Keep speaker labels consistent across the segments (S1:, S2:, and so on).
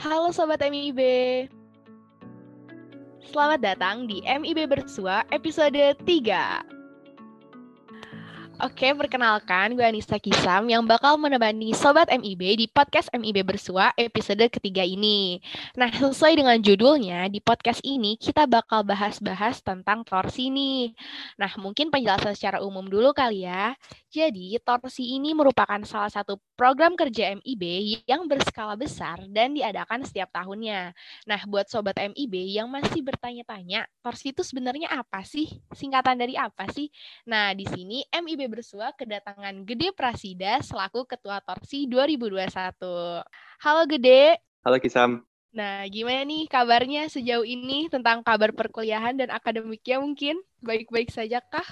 S1: Halo Sobat MIB. Selamat datang di MIB Bersua episode 3. Oke, perkenalkan gue Anissa Kisam yang bakal menemani Sobat MIB di podcast MIB Bersua episode ketiga ini. Nah, sesuai dengan judulnya, di podcast ini kita bakal bahas-bahas tentang torsi nih. Nah, mungkin penjelasan secara umum dulu kali ya. Jadi, torsi ini merupakan salah satu program kerja MIB yang berskala besar dan diadakan setiap tahunnya. Nah, buat Sobat MIB yang masih bertanya-tanya, torsi itu sebenarnya apa sih? Singkatan dari apa sih? Nah, di sini MIB Bersua kedatangan Gede Prasida selaku Ketua Torsi 2021. Halo Gede.
S2: Halo Kisam.
S1: Nah, gimana nih kabarnya sejauh ini tentang kabar perkuliahan dan akademiknya mungkin? Baik-baik saja kah?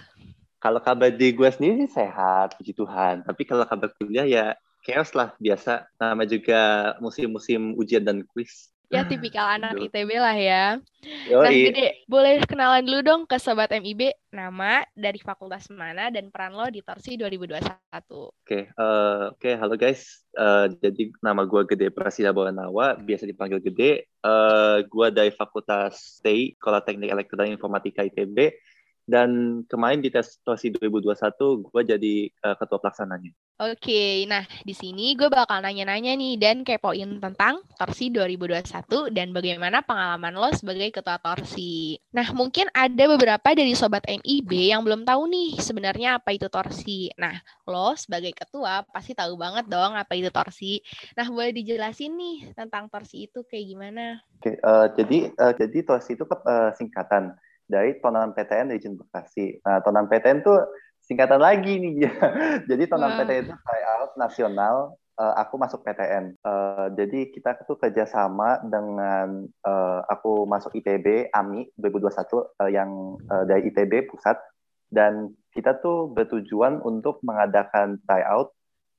S2: Kalau kabar di gue sendiri sehat, puji Tuhan. Tapi kalau kabar kuliah ya chaos lah biasa. Nama juga musim-musim ujian dan kuis.
S1: Ya tipikal anak ITB lah ya. Yoi. Nah Gede, boleh kenalan dulu dong ke Sobat MIB, nama, dari fakultas mana, dan peran lo di Torsi 2021. Oke,
S2: okay, uh, oke, okay, halo guys. Uh, jadi nama gue Gede Prasida Bawanawa, biasa dipanggil Gede. Uh, gue dari Fakultas TI, Sekolah Teknik Elektronik Informatika ITB dan kemarin di tes Torsi 2021 gue jadi uh, ketua pelaksananya.
S1: Oke, nah di sini gue bakal nanya-nanya nih dan kepoin tentang Torsi 2021 dan bagaimana pengalaman lo sebagai ketua Torsi. Nah, mungkin ada beberapa dari sobat MIB yang belum tahu nih sebenarnya apa itu Torsi. Nah, lo sebagai ketua pasti tahu banget dong apa itu Torsi. Nah, boleh dijelasin nih tentang Torsi itu kayak gimana?
S2: Oke, uh, jadi uh, jadi Torsi itu uh, singkatan dari Tonan PTN Region Bekasi. Nah, Tonan PTN tuh singkatan lagi nih. jadi Tonan wow. PTN itu tryout nasional uh, aku masuk PTN. Uh, jadi kita tuh kerjasama dengan uh, aku masuk ITB AMI 2021 uh, yang uh, dari ITB pusat dan kita tuh bertujuan untuk mengadakan tryout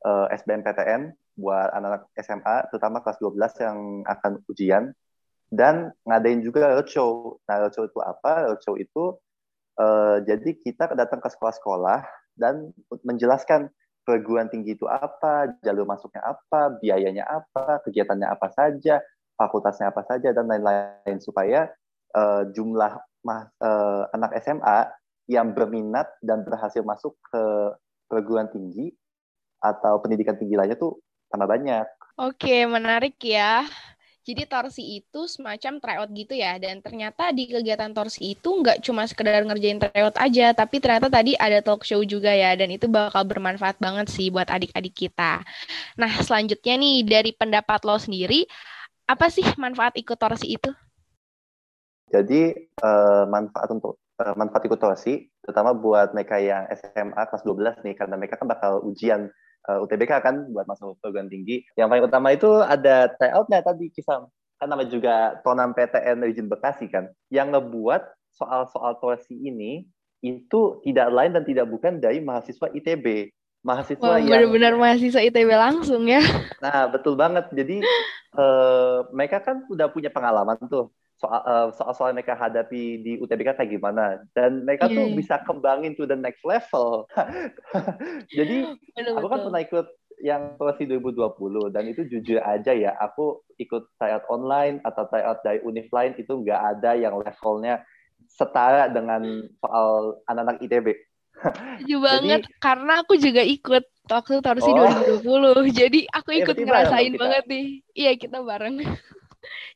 S2: uh, SBMPTN buat anak-anak SMA terutama kelas 12 yang akan ujian dan ngadain juga roadshow. Nah, roadshow itu apa? Roadshow itu uh, jadi kita datang ke sekolah-sekolah dan menjelaskan perguruan tinggi itu apa, jalur masuknya apa, biayanya apa, kegiatannya apa saja, fakultasnya apa saja dan lain-lain supaya uh, jumlah uh, anak SMA yang berminat dan berhasil masuk ke perguruan tinggi atau pendidikan tinggi lainnya tuh tambah banyak.
S1: Oke, menarik ya. Jadi torsi itu semacam tryout gitu ya. Dan ternyata di kegiatan torsi itu nggak cuma sekedar ngerjain tryout aja, tapi ternyata tadi ada talk show juga ya. Dan itu bakal bermanfaat banget sih buat adik-adik kita. Nah selanjutnya nih dari pendapat lo sendiri, apa sih manfaat ikut torsi itu?
S2: Jadi uh, manfaat untuk uh, manfaat ikut torsi, terutama buat mereka yang SMA kelas 12 nih, karena mereka kan bakal ujian uh, eh, UTBK kan buat masuk perguruan tinggi. Yang paling utama itu ada tryoutnya tadi kisah kan nama juga Tonam PTN Region Bekasi kan? Yang ngebuat soal-soal torsi ini itu tidak lain dan tidak bukan dari mahasiswa ITB mahasiswa
S1: Wah, yang benar-benar mahasiswa ITB langsung ya.
S2: Nah betul banget. Jadi uh, mereka kan udah punya pengalaman tuh soal uh, soal-soal mereka hadapi di UTBK kayak gimana dan mereka yeah. tuh iya. bisa kembangin to the next level. Jadi betul, aku kan pernah ikut yang prosi 2020 dan itu jujur aja ya aku ikut tryout online atau tryout dari univ lain itu nggak ada yang levelnya setara dengan soal anak-anak ITB.
S1: Setuju banget karena aku juga ikut waktu Torsi oh. 2020. Jadi aku iya, ikut ya, ngerasain banget nih. Iya, kita bareng.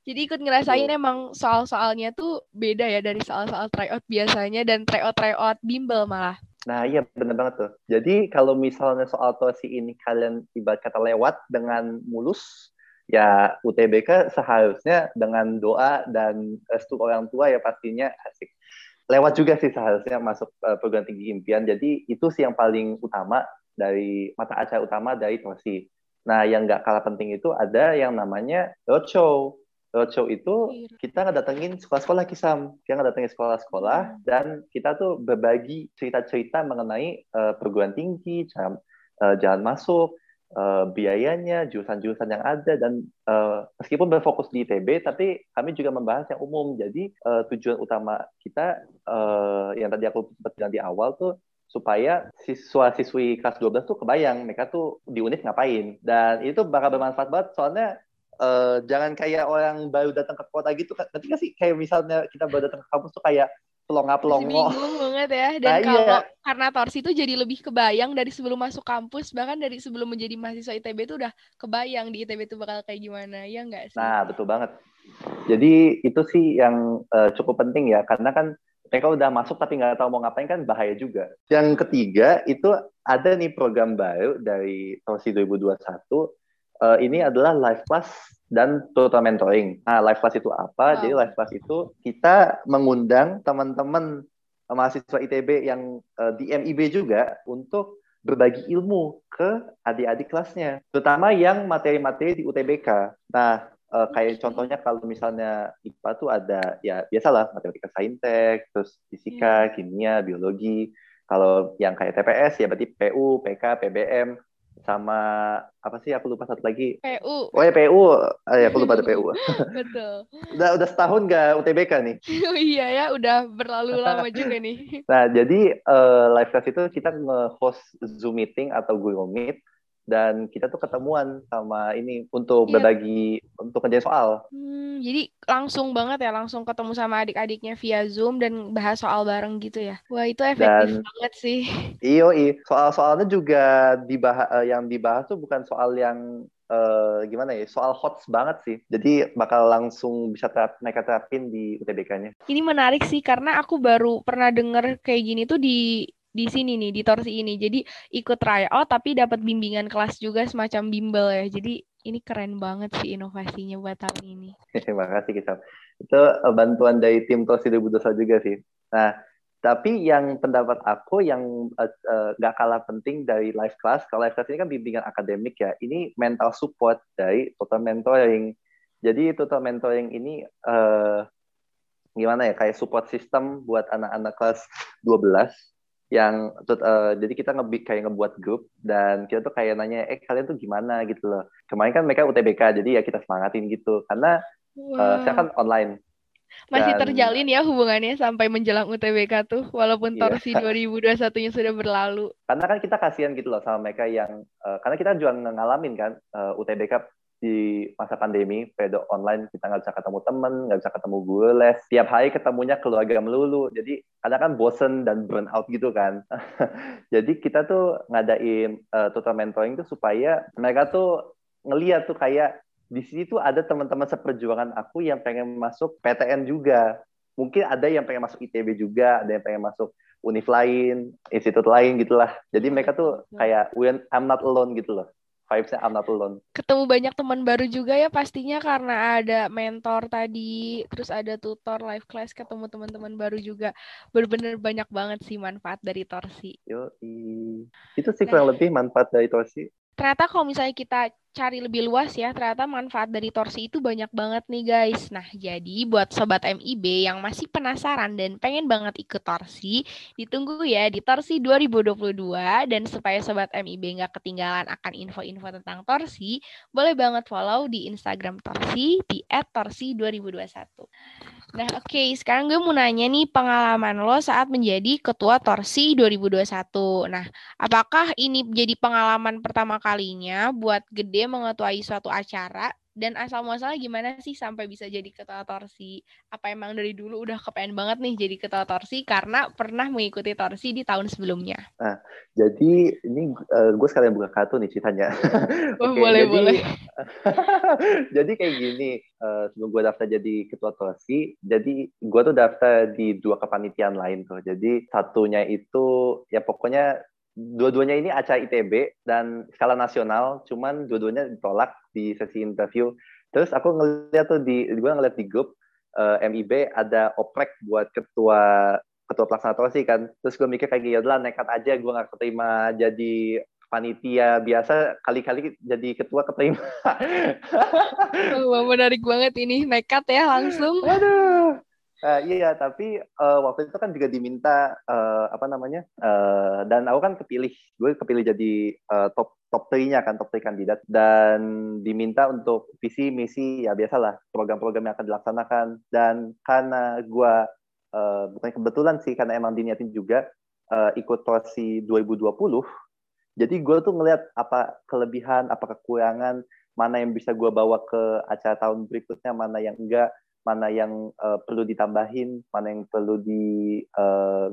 S1: Jadi ikut ngerasain Betul. emang soal-soalnya tuh beda ya dari soal-soal tryout biasanya dan tryout-tryout bimbel malah.
S2: Nah iya bener banget tuh. Jadi kalau misalnya soal tosi ini kalian ibarat kata lewat dengan mulus, ya UTBK seharusnya dengan doa dan restu orang tua ya pastinya asik. Lewat juga sih seharusnya masuk uh, perguruan tinggi impian. Jadi itu sih yang paling utama dari mata acara utama dari tosi. Nah, yang nggak kalah penting itu ada yang namanya roadshow. Roadshow itu iya. kita ngedatengin sekolah-sekolah kisam, kita ngedatengin sekolah-sekolah hmm. dan kita tuh berbagi cerita-cerita mengenai uh, perguruan tinggi, jalan, uh, jalan masuk, uh, biayanya, jurusan-jurusan yang ada dan uh, meskipun berfokus di ITB, tapi kami juga membahas yang umum. Jadi uh, tujuan utama kita uh, yang tadi aku sempat bilang di awal tuh supaya siswa-siswi kelas 12 tuh kebayang mereka tuh di UNIF ngapain dan itu bakal bermanfaat banget soalnya uh, jangan kayak orang baru datang ke kota gitu. Nanti kan sih kayak misalnya kita baru datang ke kampus tuh kayak pelongo-pelongo.
S1: Bingung banget ya. Dan nah, kalau iya. karena Torsi itu jadi lebih kebayang dari sebelum masuk kampus, bahkan dari sebelum menjadi mahasiswa ITB itu udah kebayang di ITB itu bakal kayak gimana, ya enggak sih?
S2: Nah, betul banget. Jadi itu sih yang uh, cukup penting ya, karena kan mereka udah masuk tapi nggak tahu mau ngapain kan bahaya juga. Yang ketiga itu ada nih program baru dari Torsi 2021. Uh, ini adalah live class dan total mentoring. Nah, live class itu apa? Wow. Jadi live class itu kita mengundang teman-teman mahasiswa ITB yang uh, di MIB juga untuk berbagi ilmu ke adik-adik kelasnya, terutama yang materi-materi di UTBK. Nah, uh, kayak contohnya kalau misalnya IPA tuh ada ya biasalah matematika saintek, terus fisika, yeah. kimia, biologi. Kalau yang kayak TPS ya berarti PU, PK, PBM, sama apa sih aku lupa satu lagi.
S1: PU
S2: oh ya PU ah, ya aku lupa ada PU
S1: betul.
S2: Udah udah setahun gak UTBK nih.
S1: Oh, iya ya udah berlalu lama juga nih.
S2: Nah jadi uh, live class itu kita nge-host Zoom meeting atau Google Meet dan kita tuh ketemuan sama ini untuk iya. berbagi untuk kerja soal.
S1: Hmm, jadi langsung banget ya, langsung ketemu sama adik-adiknya via Zoom dan bahas soal bareng gitu ya. Wah, itu efektif dan, banget sih.
S2: Iyo, iyo. Soal-soalnya juga dibahas eh, yang dibahas tuh bukan soal yang uh, gimana ya, soal hot banget sih. Jadi bakal langsung bisa terap, mereka terapin di UTBK-nya.
S1: Ini menarik sih karena aku baru pernah denger kayak gini tuh di di sini nih di Torsi ini. Jadi ikut tryout tapi dapat bimbingan kelas juga semacam bimbel ya. Jadi ini keren banget sih inovasinya buat tahun ini.
S2: Terima kasih kita. Itu eh, bantuan dari tim Torsi 2021 juga sih. Nah, tapi yang pendapat aku yang uh, gak kalah penting dari live class, kalau live class ini kan bimbingan akademik ya, ini mental support dari total mentoring. Jadi total mentoring ini uh, gimana ya, kayak support system buat anak-anak kelas 12 yang uh, jadi kita nge kayak ngebuat grup dan kita tuh kayak nanya eh kalian tuh gimana gitu loh kemarin kan mereka UTBK jadi ya kita semangatin gitu karena wow. uh, saya kan online
S1: masih dan, terjalin ya hubungannya sampai menjelang UTBK tuh walaupun iya. torsi 2021-nya sudah berlalu
S2: karena kan kita kasihan gitu loh sama mereka yang uh, karena kita juga ngalamin kan uh, UTBK di masa pandemi, pedo online kita nggak bisa ketemu temen, nggak bisa ketemu guru les, tiap hari ketemunya keluarga melulu, jadi kadang kan bosen dan burn out gitu kan. jadi kita tuh ngadain uh, total mentoring tuh supaya mereka tuh ngeliat tuh kayak di sini tuh ada teman-teman seperjuangan aku yang pengen masuk PTN juga. Mungkin ada yang pengen masuk ITB juga, ada yang pengen masuk univ lain, institut lain gitulah. Jadi mereka tuh kayak I'm not alone gitu loh vibesnya I'm not alone.
S1: Ketemu banyak teman baru juga ya pastinya karena ada mentor tadi, terus ada tutor live class, ketemu teman-teman baru juga. Bener-bener banyak banget sih manfaat dari Torsi.
S2: Yo, itu sih kurang nah, lebih manfaat dari Torsi
S1: ternyata kalau misalnya kita cari lebih luas ya, ternyata manfaat dari Torsi itu banyak banget nih guys. Nah, jadi buat sobat MIB yang masih penasaran dan pengen banget ikut Torsi, ditunggu ya di Torsi 2022 dan supaya sobat MIB nggak ketinggalan akan info-info tentang Torsi, boleh banget follow di Instagram Torsi di @torsi2021. Nah, oke, okay. sekarang gue mau nanya nih pengalaman lo saat menjadi ketua Torsi 2021. Nah, apakah ini jadi pengalaman pertama kalinya buat gede mengetuai suatu acara dan asal muasalnya gimana sih sampai bisa jadi ketua torsi? Apa emang dari dulu udah kepengen banget nih jadi ketua torsi karena pernah mengikuti torsi di tahun sebelumnya?
S2: Nah, jadi ini uh, gue sekalian buka kartu nih ceritanya.
S1: Oh, okay, boleh jadi, boleh.
S2: jadi kayak gini, uh, sebelum gue daftar jadi ketua torsi, jadi gue tuh daftar di dua kepanitiaan lain tuh. Jadi satunya itu ya pokoknya dua-duanya ini acara ITB dan skala nasional, cuman dua-duanya ditolak di sesi interview. Terus aku ngeliat tuh di, gue ngeliat di grup uh, eh, MIB ada oprek buat ketua ketua pelaksana torsi kan. Terus gue mikir kayak gitu lah nekat aja gue nggak keterima jadi panitia biasa kali-kali jadi ketua keterima.
S1: Wah, menarik banget ini nekat ya langsung.
S2: Aduh. Uh, iya, tapi uh, waktu itu kan juga diminta uh, apa namanya, uh, dan aku kan kepilih, gue kepilih jadi uh, top top 3-nya kan, top 3 kandidat, dan diminta untuk visi misi ya biasalah program-program yang akan dilaksanakan, dan karena gue uh, bukan kebetulan sih, karena emang diniatin juga uh, ikut torsi 2020, jadi gue tuh ngeliat apa kelebihan, apa kekurangan mana yang bisa gue bawa ke acara tahun berikutnya, mana yang enggak, mana yang uh, perlu ditambahin, mana yang perlu di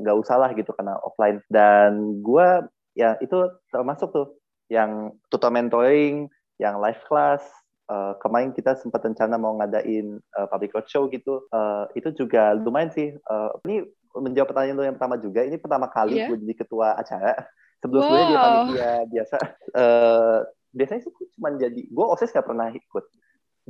S2: nggak uh, usah lah gitu karena offline. Dan gue ya itu termasuk tuh yang tutor mentoring, yang live class. Uh, kemarin kita sempat rencana mau ngadain uh, public roadshow gitu. Uh, itu juga lumayan sih. Uh, ini menjawab pertanyaan lo yang pertama juga. Ini pertama kali yeah. gue jadi ketua acara. Sebelum wow. dia panitia biasa. Uh, biasanya sih cuma jadi gue osis gak pernah ikut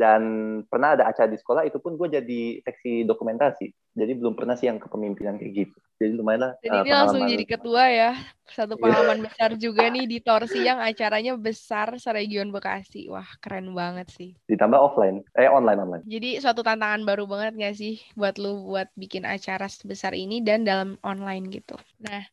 S2: dan pernah ada acara di sekolah itu pun gue jadi seksi dokumentasi. Jadi belum pernah sih yang kepemimpinan kayak gitu. Jadi lumayan lah
S1: jadi uh, ini langsung jadi ketua ya satu iya. pengalaman besar juga nih di Torsi yang acaranya besar seregion Bekasi wah keren banget sih
S2: ditambah offline eh online online
S1: jadi suatu tantangan baru banget gak sih buat lu buat bikin acara sebesar ini dan dalam online gitu nah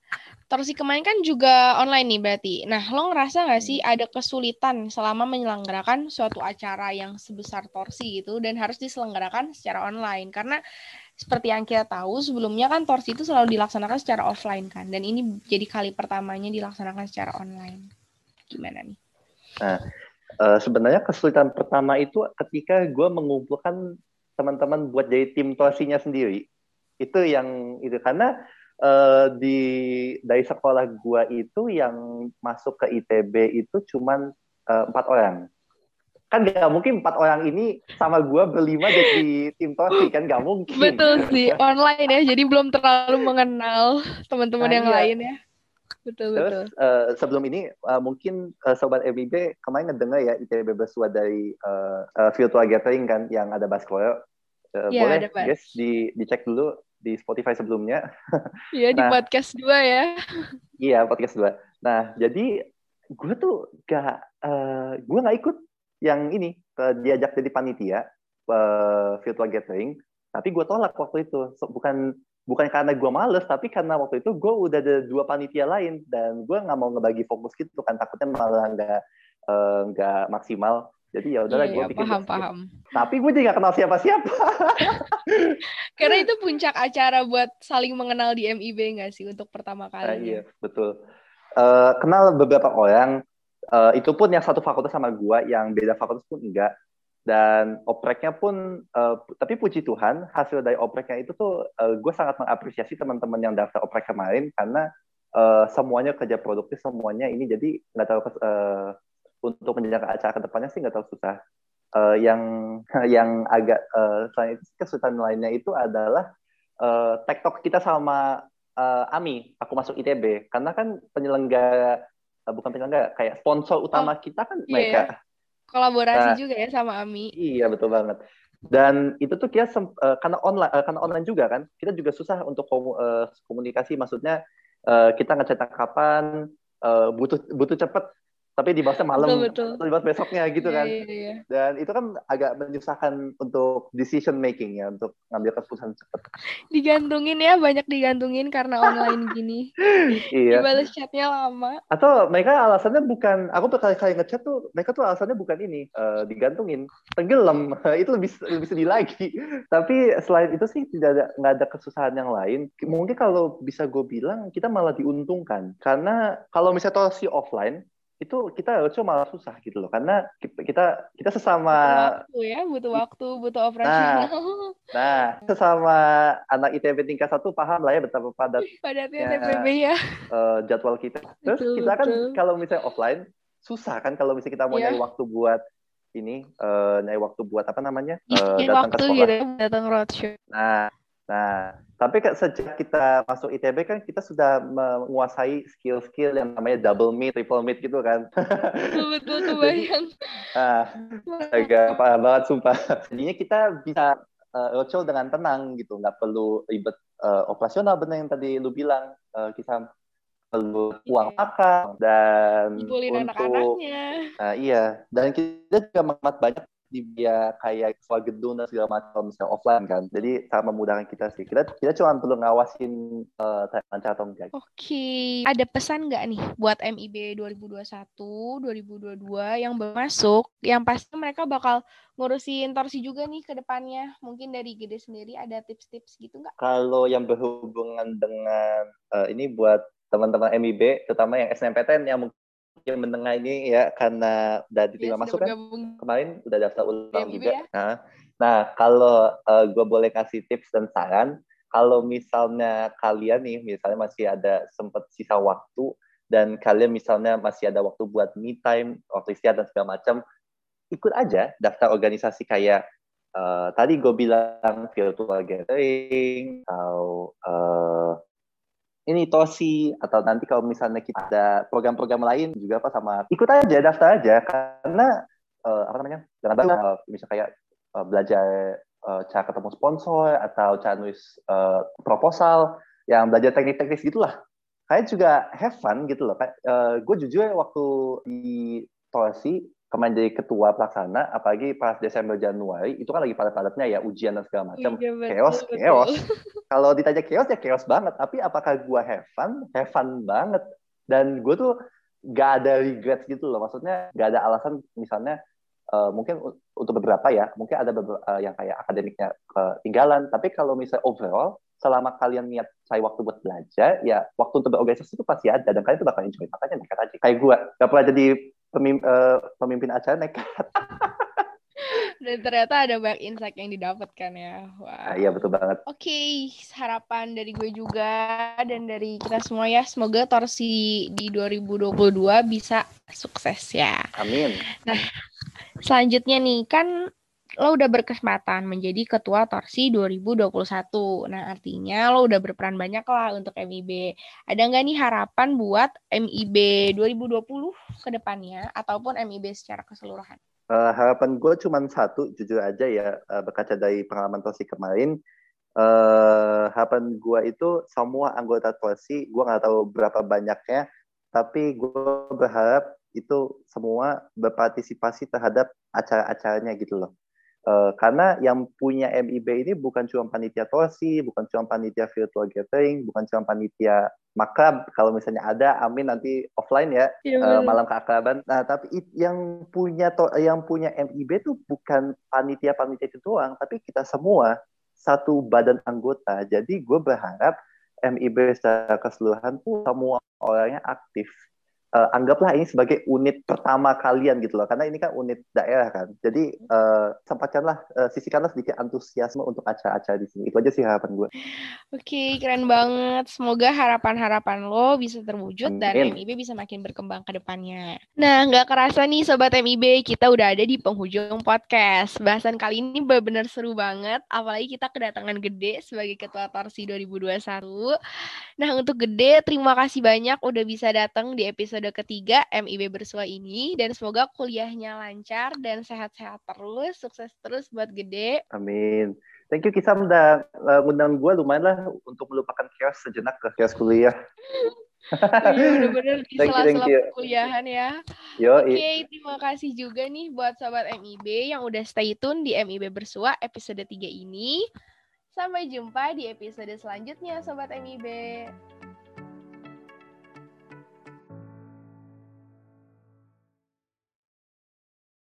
S1: Torsi kemarin kan juga online nih berarti. Nah, lo ngerasa nggak sih ada kesulitan selama menyelenggarakan suatu acara yang sebesar Torsi gitu dan harus diselenggarakan secara online? Karena seperti yang kita tahu sebelumnya kan Torsi itu selalu dilaksanakan secara offline kan, dan ini jadi kali pertamanya dilaksanakan secara online. Gimana nih?
S2: Nah, uh, sebenarnya kesulitan pertama itu ketika gue mengumpulkan teman-teman buat jadi tim Torsinya sendiri. Itu yang itu karena uh, di dari sekolah gua itu yang masuk ke ITB itu cuman uh, empat orang kan gak mungkin empat orang ini sama gua berlima jadi tim tosi kan gak mungkin
S1: betul sih online ya jadi belum terlalu mengenal teman-teman nah, yang iya. lain ya betul
S2: Terus, betul uh, sebelum ini uh, mungkin uh, sobat MIB kemarin ngedengar ya ITB bersua dari uh, uh, virtual gathering kan yang ada Baskoro uh, ya, boleh guys di dicek dulu di Spotify sebelumnya.
S1: Iya, nah, di podcast dua ya.
S2: Iya, podcast dua. Nah, jadi gue tuh gak, uh, gue gak ikut yang ini, diajak jadi panitia uh, virtual gathering, tapi gue tolak waktu itu. So, bukan bukan karena gue males, tapi karena waktu itu gue udah ada dua panitia lain, dan gue nggak mau ngebagi fokus gitu kan, takutnya malah nggak nggak uh, maksimal. Jadi ya udahlah yeah, gue
S1: yeah, bikin paham paham.
S2: Tapi gue juga kenal siapa-siapa.
S1: Karena itu puncak acara buat saling mengenal di MIB nggak sih untuk pertama kali? Uh,
S2: iya betul. Uh, kenal beberapa orang. Uh, itu pun yang satu fakultas sama gue, yang beda fakultas pun enggak. Dan opreknya pun, uh, tapi puji Tuhan hasil dari opreknya itu tuh uh, gue sangat mengapresiasi teman-teman yang daftar oprek kemarin karena uh, semuanya kerja produktif semuanya ini jadi nggak tahu uh, untuk menjaga acara ke depannya sih nggak terlalu susah. Uh, yang yang agak uh, selain itu kesulitan lainnya itu adalah uh, tektok kita sama uh, Ami, aku masuk ITB, karena kan penyelenggara bukan penyelenggara kayak sponsor utama oh, kita kan iya, mereka. Iya.
S1: Kolaborasi nah, juga ya sama Ami.
S2: Iya betul banget. Dan itu tuh kita uh, karena online uh, karena online juga kan, kita juga susah untuk komunikasi. Maksudnya uh, kita ngecetak kapan, uh, butuh butuh cepet tapi dibahasnya malam betul, betul. dibahas besoknya gitu yeah, kan yeah, yeah. dan itu kan agak menyusahkan untuk decision making ya untuk ngambil keputusan cepat.
S1: Digantungin ya banyak digantungin karena online gini. Iya. dibalas chatnya lama.
S2: Atau mereka alasannya bukan aku berkali-kali ngechat tuh mereka tuh alasannya bukan ini uh, digantungin. Tenggelam. Itu lebih lebih sedih lagi. Tapi selain itu sih tidak ada nggak ada kesusahan yang lain. Mungkin kalau bisa gue bilang kita malah diuntungkan. Karena kalau misalnya si offline itu kita cuma malah susah gitu loh karena kita kita sesama
S1: butuh waktu ya butuh waktu butuh nah, operasional.
S2: nah, nah sesama anak ITB tingkat satu paham lah ya betapa padat
S1: padatnya TPB ya.
S2: uh, jadwal kita. Terus betul, kita kan betul. kalau misalnya offline susah kan kalau misalnya kita mau yeah. nyari waktu buat ini uh, nyari waktu buat apa namanya
S1: uh, datang waktu ke sekolah. gitu ya, datang roadshow.
S2: Nah Nah, tapi kan sejak kita masuk ITB kan kita sudah menguasai skill-skill yang namanya double meet, triple meet gitu kan.
S1: Betul, kebayang.
S2: ah, agak apa banget sumpah. Jadinya kita bisa uh, roadshow dengan tenang gitu, nggak perlu ribet uh, operasional benar yang tadi lu bilang. Uh, kita perlu uang iya. makan dan
S1: Ibulin untuk anak-anaknya.
S2: Uh, iya, dan kita juga mengamat banyak dia kayak soal gedung dan segala macam misalnya offline kan. Jadi sangat memudahkan kita sih. Kita kita cuma perlu ngawasin uh, lancar atau enggak.
S1: Oke okay. ada pesan nggak nih buat MIB 2021 2022 yang masuk yang pasti mereka bakal ngurusin torsi juga nih ke depannya? Mungkin dari Gede sendiri ada tips-tips gitu nggak?
S2: Kalau yang berhubungan dengan uh, ini buat teman-teman MIB terutama yang SNMPTN yang yang mendengar ini ya karena udah diterima
S1: Ya,
S2: masuk kan kemarin udah daftar ulang
S1: DMIB
S2: juga.
S1: ya.
S2: Nah, nah kalau gue boleh kasih tips dan saran, kalau misalnya kalian nih, misalnya masih ada sempat sisa waktu dan kalian misalnya masih ada waktu buat me time, waktu istirahat dan segala macam, ikut aja daftar organisasi kayak uh, tadi gue bilang virtual gathering atau uh, ini tosi atau nanti kalau misalnya kita ada program-program lain juga apa sama ikut aja daftar aja. Karena uh, apa namanya jangan banget uh, misalnya kayak uh, belajar uh, cara ketemu sponsor atau cara nulis uh, proposal yang belajar teknik-teknis gitulah. Kayak juga have fun gitu loh kayak uh, gue jujur waktu di tosi kemarin jadi ketua pelaksana, apalagi pas Desember Januari itu kan lagi padat-padatnya ya ujian dan segala macam,
S1: Iya,
S2: chaos,
S1: betul.
S2: chaos. Kalau ditanya chaos ya chaos banget, tapi apakah gue have fun? Have fun banget. Dan gue tuh gak ada regrets gitu loh, maksudnya gak ada alasan misalnya uh, mungkin untuk beberapa ya, mungkin ada beberapa uh, yang kayak akademiknya ketinggalan, tapi kalau misalnya overall selama kalian niat cari waktu buat belajar, ya waktu untuk berorganisasi itu pasti ada dan kalian tuh bakal enjoy. Makanya nekat aja. Kayak gue, gak pernah jadi pemimpin, uh, pemimpin acara nekat.
S1: Dan ternyata ada banyak insight yang didapatkan ya. Wah.
S2: Nah, iya betul banget.
S1: Oke, harapan dari gue juga dan dari kita semua ya, semoga Torsi di 2022 bisa sukses ya.
S2: Amin.
S1: Nah, selanjutnya nih kan lo udah berkesempatan menjadi ketua Torsi 2021. Nah, artinya lo udah berperan banyak lah untuk MIB. Ada nggak nih harapan buat MIB 2020 ke depannya ataupun MIB secara keseluruhan?
S2: Uh, harapan gue cuma satu, jujur aja ya, uh, berkaca dari pengalaman Tosi kemarin. Uh, harapan gue itu semua anggota Tosi, gue nggak tahu berapa banyaknya, tapi gue berharap itu semua berpartisipasi terhadap acara-acaranya gitu loh. Uh, karena yang punya MIB ini bukan cuma panitia tosi, bukan cuma panitia virtual gathering, bukan cuma panitia makrab. Kalau misalnya ada, amin nanti offline ya,
S1: Iya,
S2: uh, malam keakraban. Nah, tapi it, yang punya to, yang punya MIB itu bukan panitia-panitia itu doang, tapi kita semua satu badan anggota. Jadi gue berharap MIB secara keseluruhan tuh semua orangnya aktif uh, anggaplah ini sebagai unit pertama kalian gitu loh karena ini kan unit daerah kan jadi uh, sempatkanlah uh, sisihkanlah sedikit antusiasme untuk acara-acara di sini itu aja sih harapan gue
S1: Oke, keren banget. Semoga harapan-harapan lo bisa terwujud dan
S2: Amin.
S1: MIB bisa makin berkembang ke depannya. Nah, nggak kerasa nih Sobat MIB, kita udah ada di penghujung podcast. Bahasan kali ini benar-benar seru banget, apalagi kita kedatangan Gede sebagai Ketua Torsi 2021. Nah, untuk Gede, terima kasih banyak udah bisa datang di episode ketiga MIB Bersua ini. Dan semoga kuliahnya lancar dan sehat-sehat terus, sukses terus buat Gede.
S2: amin thank you Kisam udah uh, ngundang gue lumayan lah untuk melupakan chaos sejenak ke chaos kuliah
S1: Iya, bener-bener di sela-sela perkuliahan ya. Oke, terima kasih juga nih buat sobat MIB yang udah stay tune di MIB Bersua episode 3 ini. Sampai jumpa di episode selanjutnya sobat MIB.